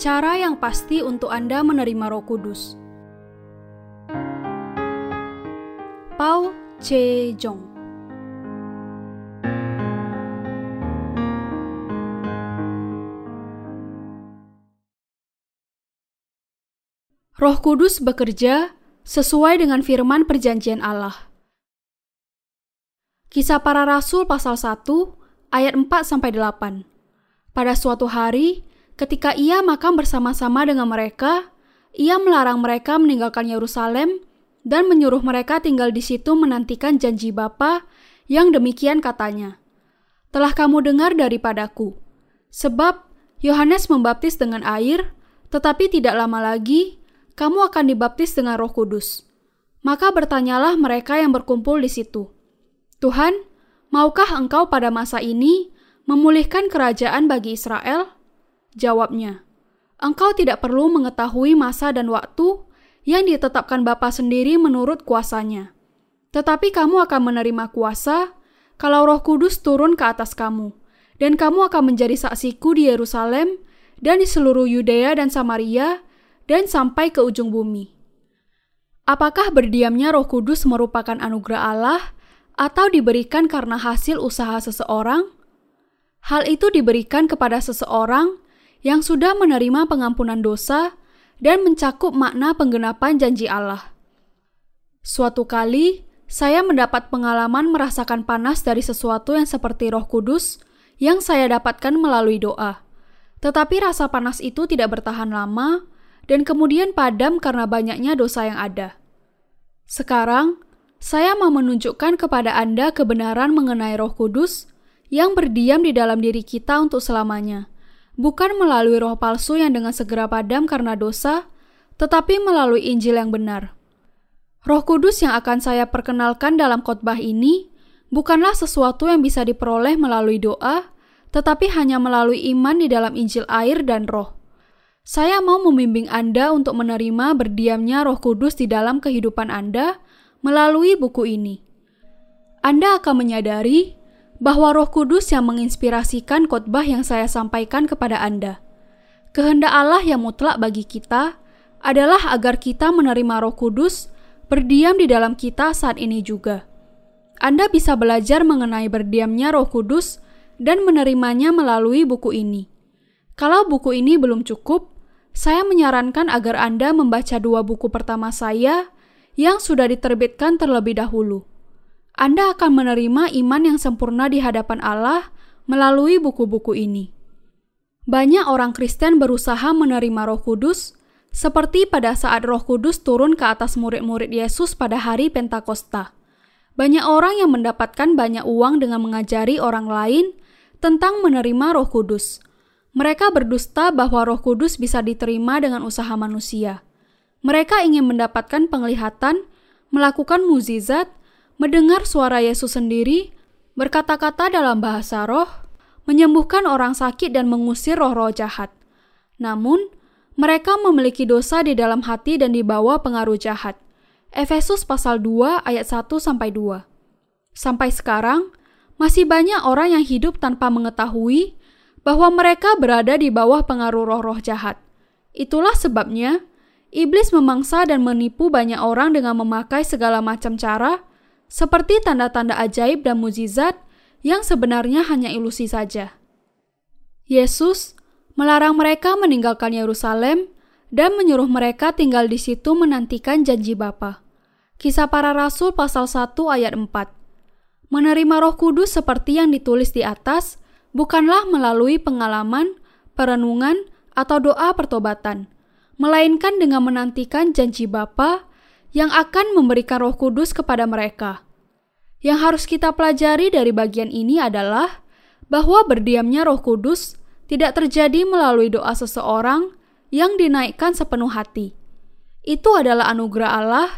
Cara yang pasti untuk Anda menerima Roh Kudus. Pau Ce Jong Roh Kudus bekerja sesuai dengan firman perjanjian Allah. Kisah para Rasul pasal 1 ayat 4 sampai 8. Pada suatu hari, ketika ia makan bersama-sama dengan mereka, ia melarang mereka meninggalkan Yerusalem dan menyuruh mereka tinggal di situ menantikan janji Bapa yang demikian katanya. Telah kamu dengar daripadaku, sebab Yohanes membaptis dengan air, tetapi tidak lama lagi kamu akan dibaptis dengan Roh Kudus. Maka bertanyalah mereka yang berkumpul di situ, Tuhan, maukah Engkau pada masa ini memulihkan kerajaan bagi Israel? Jawabnya, engkau tidak perlu mengetahui masa dan waktu yang ditetapkan Bapa sendiri menurut kuasanya. Tetapi kamu akan menerima kuasa kalau roh kudus turun ke atas kamu, dan kamu akan menjadi saksiku di Yerusalem dan di seluruh Yudea dan Samaria dan sampai ke ujung bumi. Apakah berdiamnya roh kudus merupakan anugerah Allah atau diberikan karena hasil usaha seseorang? Hal itu diberikan kepada seseorang yang sudah menerima pengampunan dosa dan mencakup makna penggenapan janji Allah. Suatu kali, saya mendapat pengalaman merasakan panas dari sesuatu yang seperti Roh Kudus yang saya dapatkan melalui doa. Tetapi rasa panas itu tidak bertahan lama dan kemudian padam karena banyaknya dosa yang ada. Sekarang, saya mau menunjukkan kepada Anda kebenaran mengenai Roh Kudus yang berdiam di dalam diri kita untuk selamanya, bukan melalui roh palsu yang dengan segera padam karena dosa, tetapi melalui Injil yang benar. Roh Kudus yang akan saya perkenalkan dalam khotbah ini bukanlah sesuatu yang bisa diperoleh melalui doa, tetapi hanya melalui iman di dalam Injil air dan Roh. Saya mau membimbing Anda untuk menerima berdiamnya Roh Kudus di dalam kehidupan Anda melalui buku ini. Anda akan menyadari bahwa Roh Kudus yang menginspirasikan khotbah yang saya sampaikan kepada Anda. Kehendak Allah yang mutlak bagi kita adalah agar kita menerima Roh Kudus berdiam di dalam kita saat ini juga. Anda bisa belajar mengenai berdiamnya Roh Kudus dan menerimanya melalui buku ini. Kalau buku ini belum cukup, saya menyarankan agar Anda membaca dua buku pertama saya yang sudah diterbitkan terlebih dahulu. Anda akan menerima iman yang sempurna di hadapan Allah melalui buku-buku ini. Banyak orang Kristen berusaha menerima Roh Kudus, seperti pada saat Roh Kudus turun ke atas murid-murid Yesus pada hari Pentakosta. Banyak orang yang mendapatkan banyak uang dengan mengajari orang lain tentang menerima Roh Kudus. Mereka berdusta bahwa Roh Kudus bisa diterima dengan usaha manusia. Mereka ingin mendapatkan penglihatan, melakukan mukjizat, mendengar suara Yesus sendiri, berkata-kata dalam bahasa roh, menyembuhkan orang sakit dan mengusir roh-roh jahat. Namun, mereka memiliki dosa di dalam hati dan dibawa pengaruh jahat. Efesus pasal 2 ayat 1 sampai 2. Sampai sekarang, masih banyak orang yang hidup tanpa mengetahui bahwa mereka berada di bawah pengaruh roh-roh jahat. Itulah sebabnya iblis memangsa dan menipu banyak orang dengan memakai segala macam cara seperti tanda-tanda ajaib dan mujizat yang sebenarnya hanya ilusi saja. Yesus melarang mereka meninggalkan Yerusalem dan menyuruh mereka tinggal di situ menantikan janji Bapa. Kisah para Rasul pasal 1 ayat 4. Menerima Roh Kudus seperti yang ditulis di atas bukanlah melalui pengalaman, perenungan, atau doa pertobatan, melainkan dengan menantikan janji Bapa yang akan memberikan Roh Kudus kepada mereka. Yang harus kita pelajari dari bagian ini adalah bahwa berdiamnya Roh Kudus tidak terjadi melalui doa seseorang yang dinaikkan sepenuh hati. Itu adalah anugerah Allah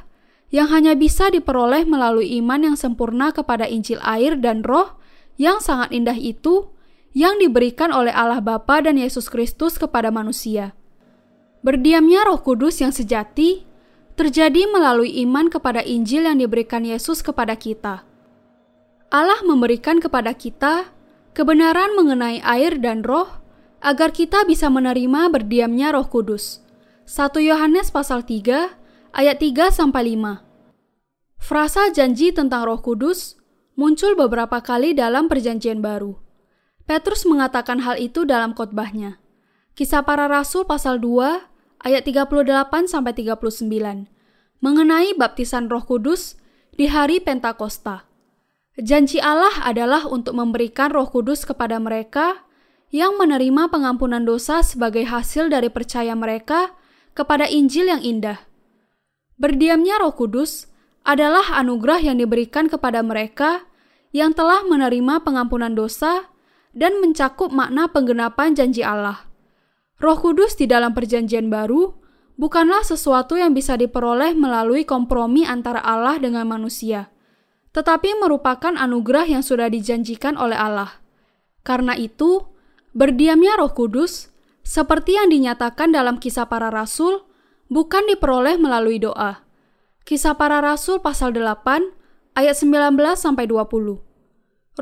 yang hanya bisa diperoleh melalui iman yang sempurna kepada Injil air dan Roh yang sangat indah itu yang diberikan oleh Allah Bapa dan Yesus Kristus kepada manusia. Berdiamnya Roh Kudus yang sejati terjadi melalui iman kepada Injil yang diberikan Yesus kepada kita. Allah memberikan kepada kita kebenaran mengenai air dan roh agar kita bisa menerima berdiamnya Roh Kudus. 1 Yohanes pasal 3 ayat 3 sampai 5. Frasa janji tentang Roh Kudus muncul beberapa kali dalam Perjanjian Baru. Petrus mengatakan hal itu dalam khotbahnya. Kisah para Rasul pasal 2 ayat 38 sampai 39 mengenai baptisan Roh Kudus di hari Pentakosta. Janji Allah adalah untuk memberikan Roh Kudus kepada mereka yang menerima pengampunan dosa sebagai hasil dari percaya mereka kepada Injil yang indah. Berdiamnya Roh Kudus adalah anugerah yang diberikan kepada mereka yang telah menerima pengampunan dosa dan mencakup makna penggenapan janji Allah. Roh Kudus di dalam Perjanjian Baru bukanlah sesuatu yang bisa diperoleh melalui kompromi antara Allah dengan manusia, tetapi merupakan anugerah yang sudah dijanjikan oleh Allah. Karena itu, Berdiamnya Roh Kudus, seperti yang dinyatakan dalam Kisah Para Rasul, bukan diperoleh melalui doa. Kisah Para Rasul pasal 8 ayat 19 sampai 20.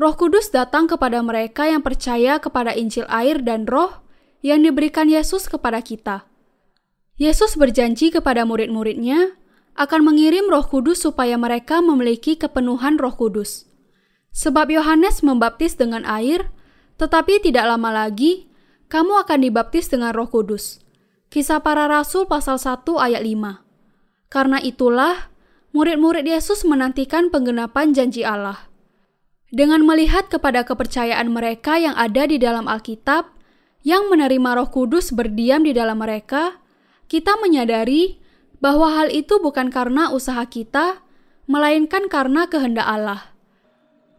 Roh Kudus datang kepada mereka yang percaya kepada Injil air dan Roh yang diberikan Yesus kepada kita. Yesus berjanji kepada murid-muridnya akan mengirim Roh Kudus supaya mereka memiliki kepenuhan Roh Kudus. Sebab Yohanes membaptis dengan air, tetapi tidak lama lagi, kamu akan dibaptis dengan roh kudus. Kisah para Rasul pasal 1 ayat 5. Karena itulah, murid-murid Yesus menantikan penggenapan janji Allah. Dengan melihat kepada kepercayaan mereka yang ada di dalam Alkitab, yang menerima roh kudus berdiam di dalam mereka, kita menyadari bahwa hal itu bukan karena usaha kita, melainkan karena kehendak Allah.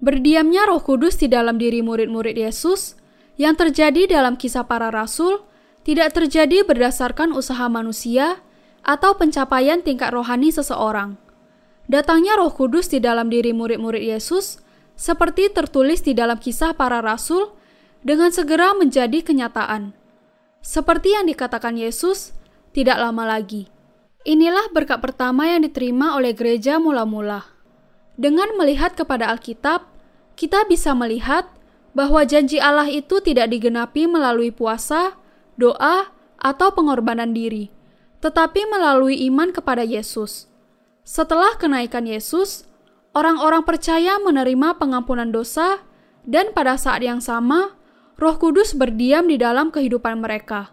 Berdiamnya Roh Kudus di dalam diri murid-murid Yesus yang terjadi dalam kisah para rasul tidak terjadi berdasarkan usaha manusia atau pencapaian tingkat rohani seseorang. Datangnya Roh Kudus di dalam diri murid-murid Yesus seperti tertulis di dalam kisah para rasul dengan segera menjadi kenyataan. Seperti yang dikatakan Yesus, tidak lama lagi. Inilah berkat pertama yang diterima oleh gereja mula-mula. Dengan melihat kepada Alkitab, kita bisa melihat bahwa janji Allah itu tidak digenapi melalui puasa, doa, atau pengorbanan diri, tetapi melalui iman kepada Yesus. Setelah kenaikan Yesus, orang-orang percaya menerima pengampunan dosa, dan pada saat yang sama, Roh Kudus berdiam di dalam kehidupan mereka.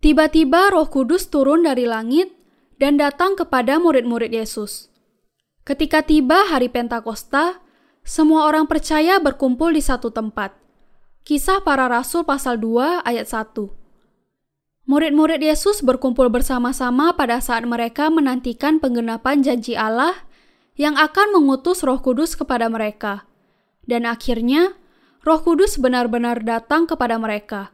Tiba-tiba, Roh Kudus turun dari langit dan datang kepada murid-murid Yesus. Ketika tiba hari Pentakosta, semua orang percaya berkumpul di satu tempat. Kisah para Rasul pasal 2 ayat 1 Murid-murid Yesus berkumpul bersama-sama pada saat mereka menantikan penggenapan janji Allah yang akan mengutus roh kudus kepada mereka. Dan akhirnya, roh kudus benar-benar datang kepada mereka.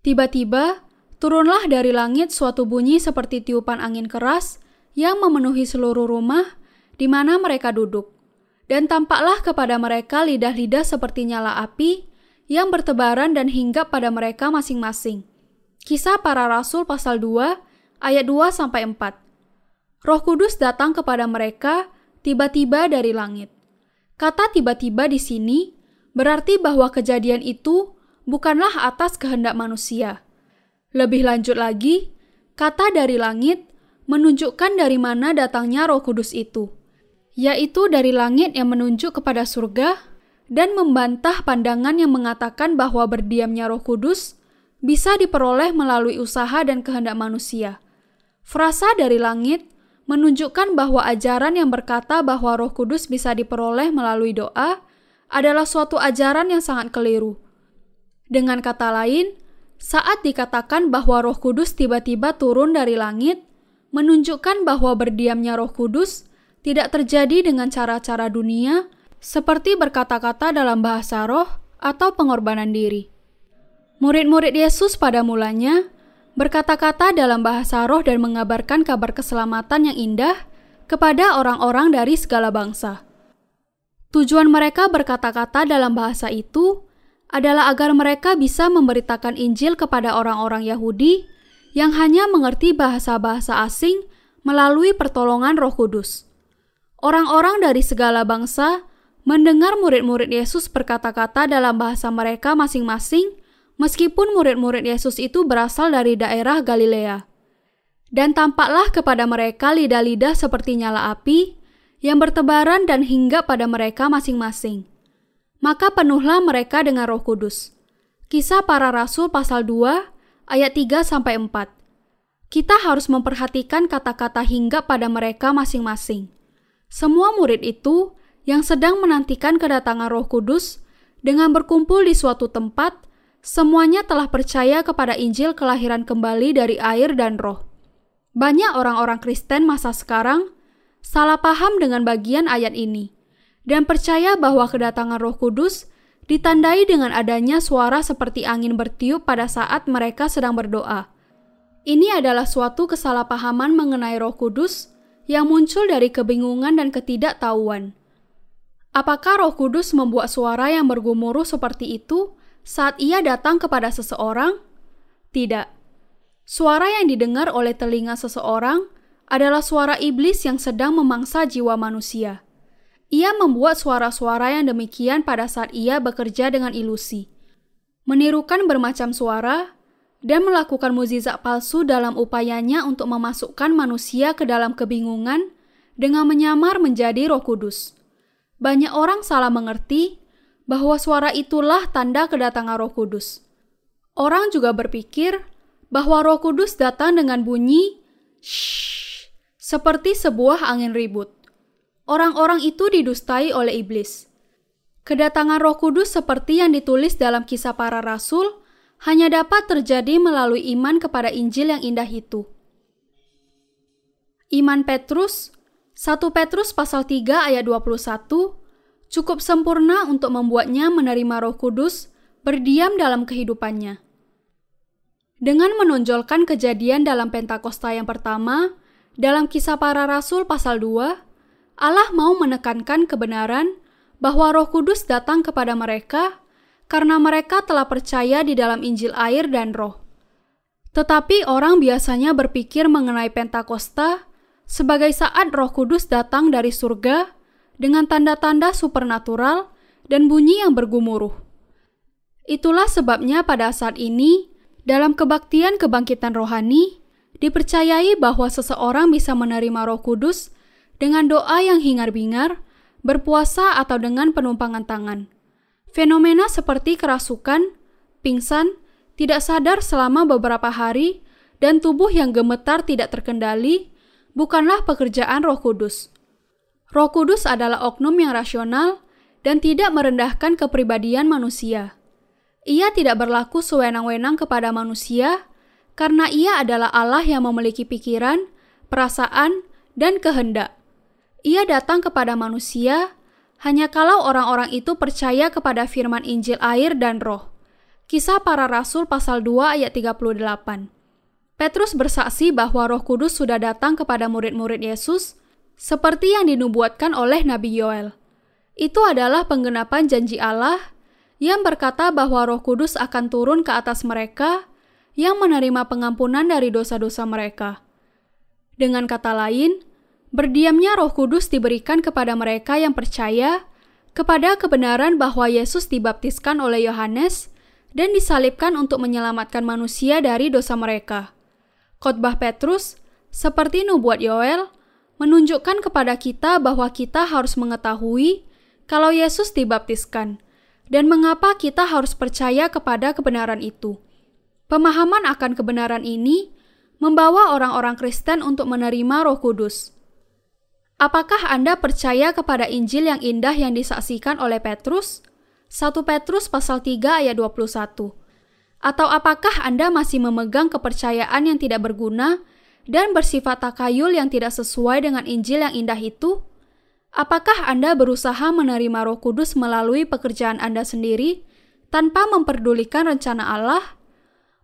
Tiba-tiba, turunlah dari langit suatu bunyi seperti tiupan angin keras yang memenuhi seluruh rumah di mana mereka duduk. Dan tampaklah kepada mereka lidah-lidah seperti nyala api yang bertebaran dan hinggap pada mereka masing-masing. Kisah para Rasul pasal 2 ayat 2 sampai 4. Roh Kudus datang kepada mereka tiba-tiba dari langit. Kata tiba-tiba di sini berarti bahwa kejadian itu bukanlah atas kehendak manusia. Lebih lanjut lagi, kata dari langit menunjukkan dari mana datangnya Roh Kudus itu yaitu dari langit yang menunjuk kepada surga dan membantah pandangan yang mengatakan bahwa berdiamnya Roh Kudus bisa diperoleh melalui usaha dan kehendak manusia. Frasa dari langit menunjukkan bahwa ajaran yang berkata bahwa Roh Kudus bisa diperoleh melalui doa adalah suatu ajaran yang sangat keliru. Dengan kata lain, saat dikatakan bahwa Roh Kudus tiba-tiba turun dari langit, menunjukkan bahwa berdiamnya Roh Kudus tidak terjadi dengan cara-cara dunia seperti berkata-kata dalam bahasa roh atau pengorbanan diri. Murid-murid Yesus pada mulanya berkata-kata dalam bahasa roh dan mengabarkan kabar keselamatan yang indah kepada orang-orang dari segala bangsa. Tujuan mereka berkata-kata dalam bahasa itu adalah agar mereka bisa memberitakan Injil kepada orang-orang Yahudi yang hanya mengerti bahasa-bahasa asing melalui pertolongan Roh Kudus. Orang-orang dari segala bangsa mendengar murid-murid Yesus berkata-kata dalam bahasa mereka masing-masing, meskipun murid-murid Yesus itu berasal dari daerah Galilea. Dan tampaklah kepada mereka lidah-lidah seperti nyala api yang bertebaran dan hingga pada mereka masing-masing. Maka penuhlah mereka dengan Roh Kudus. Kisah para Rasul pasal 2 ayat 3 sampai 4. Kita harus memperhatikan kata-kata hingga pada mereka masing-masing. Semua murid itu yang sedang menantikan kedatangan Roh Kudus dengan berkumpul di suatu tempat, semuanya telah percaya kepada Injil kelahiran kembali dari air dan Roh. Banyak orang-orang Kristen masa sekarang salah paham dengan bagian ayat ini dan percaya bahwa kedatangan Roh Kudus ditandai dengan adanya suara seperti angin bertiup pada saat mereka sedang berdoa. Ini adalah suatu kesalahpahaman mengenai Roh Kudus yang muncul dari kebingungan dan ketidaktahuan. Apakah Roh Kudus membuat suara yang bergumuruh seperti itu saat ia datang kepada seseorang? Tidak. Suara yang didengar oleh telinga seseorang adalah suara iblis yang sedang memangsa jiwa manusia. Ia membuat suara-suara yang demikian pada saat ia bekerja dengan ilusi, menirukan bermacam suara, dan melakukan mukjizat palsu dalam upayanya untuk memasukkan manusia ke dalam kebingungan dengan menyamar menjadi Roh Kudus. Banyak orang salah mengerti bahwa suara itulah tanda kedatangan Roh Kudus. Orang juga berpikir bahwa Roh Kudus datang dengan bunyi shh, seperti sebuah angin ribut. Orang-orang itu didustai oleh iblis. Kedatangan Roh Kudus seperti yang ditulis dalam kisah para rasul hanya dapat terjadi melalui iman kepada Injil yang indah itu. Iman Petrus 1 Petrus pasal 3 ayat 21 cukup sempurna untuk membuatnya menerima Roh Kudus berdiam dalam kehidupannya. Dengan menonjolkan kejadian dalam Pentakosta yang pertama, dalam kisah para rasul pasal 2, Allah mau menekankan kebenaran bahwa Roh Kudus datang kepada mereka karena mereka telah percaya di dalam Injil air dan Roh. Tetapi orang biasanya berpikir mengenai Pentakosta sebagai saat Roh Kudus datang dari surga dengan tanda-tanda supernatural dan bunyi yang bergumuruh. Itulah sebabnya pada saat ini, dalam kebaktian kebangkitan rohani, dipercayai bahwa seseorang bisa menerima Roh Kudus dengan doa yang hingar-bingar, berpuasa, atau dengan penumpangan tangan. Fenomena seperti kerasukan, pingsan, tidak sadar selama beberapa hari, dan tubuh yang gemetar tidak terkendali bukanlah pekerjaan Roh Kudus. Roh Kudus adalah oknum yang rasional dan tidak merendahkan kepribadian manusia. Ia tidak berlaku sewenang-wenang kepada manusia karena ia adalah Allah yang memiliki pikiran, perasaan, dan kehendak. Ia datang kepada manusia hanya kalau orang-orang itu percaya kepada firman Injil air dan roh. Kisah para Rasul pasal 2 ayat 38. Petrus bersaksi bahwa Roh Kudus sudah datang kepada murid-murid Yesus seperti yang dinubuatkan oleh Nabi Yoel. Itu adalah penggenapan janji Allah yang berkata bahwa Roh Kudus akan turun ke atas mereka yang menerima pengampunan dari dosa-dosa mereka. Dengan kata lain, berdiamnya Roh Kudus diberikan kepada mereka yang percaya kepada kebenaran bahwa Yesus dibaptiskan oleh Yohanes dan disalibkan untuk menyelamatkan manusia dari dosa mereka. Khotbah Petrus, seperti nubuat Yoel, menunjukkan kepada kita bahwa kita harus mengetahui kalau Yesus dibaptiskan dan mengapa kita harus percaya kepada kebenaran itu. Pemahaman akan kebenaran ini membawa orang-orang Kristen untuk menerima Roh Kudus. Apakah Anda percaya kepada Injil yang indah yang disaksikan oleh Petrus? 1 Petrus pasal 3 ayat 21. Atau apakah Anda masih memegang kepercayaan yang tidak berguna dan bersifat takayul yang tidak sesuai dengan Injil yang indah itu? Apakah Anda berusaha menerima Roh Kudus melalui pekerjaan Anda sendiri tanpa memperdulikan rencana Allah?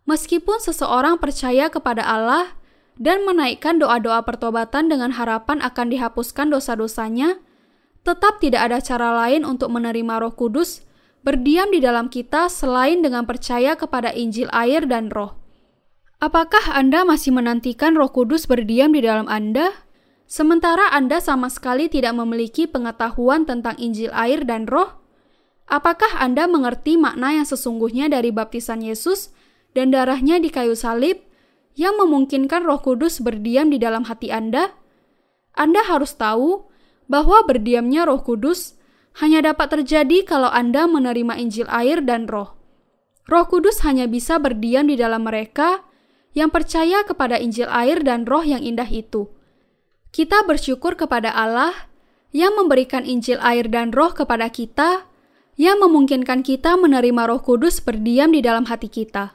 Meskipun seseorang percaya kepada Allah dan menaikkan doa-doa pertobatan dengan harapan akan dihapuskan dosa-dosanya, tetap tidak ada cara lain untuk menerima Roh Kudus berdiam di dalam kita selain dengan percaya kepada Injil air dan roh. Apakah Anda masih menantikan roh kudus berdiam di dalam Anda? sementara Anda sama sekali tidak memiliki pengetahuan tentang Injil air dan Roh? Apakah Anda mengerti makna yang sesungguhnya dari baptisan Yesus dan darahnya di kayu salib yang memungkinkan Roh Kudus berdiam di dalam hati Anda? Anda harus tahu bahwa berdiamnya Roh Kudus hanya dapat terjadi kalau Anda menerima Injil air dan Roh. Roh Kudus hanya bisa berdiam di dalam mereka yang percaya kepada Injil air dan Roh yang indah itu. Kita bersyukur kepada Allah yang memberikan Injil air dan Roh kepada kita, yang memungkinkan kita menerima Roh Kudus berdiam di dalam hati kita.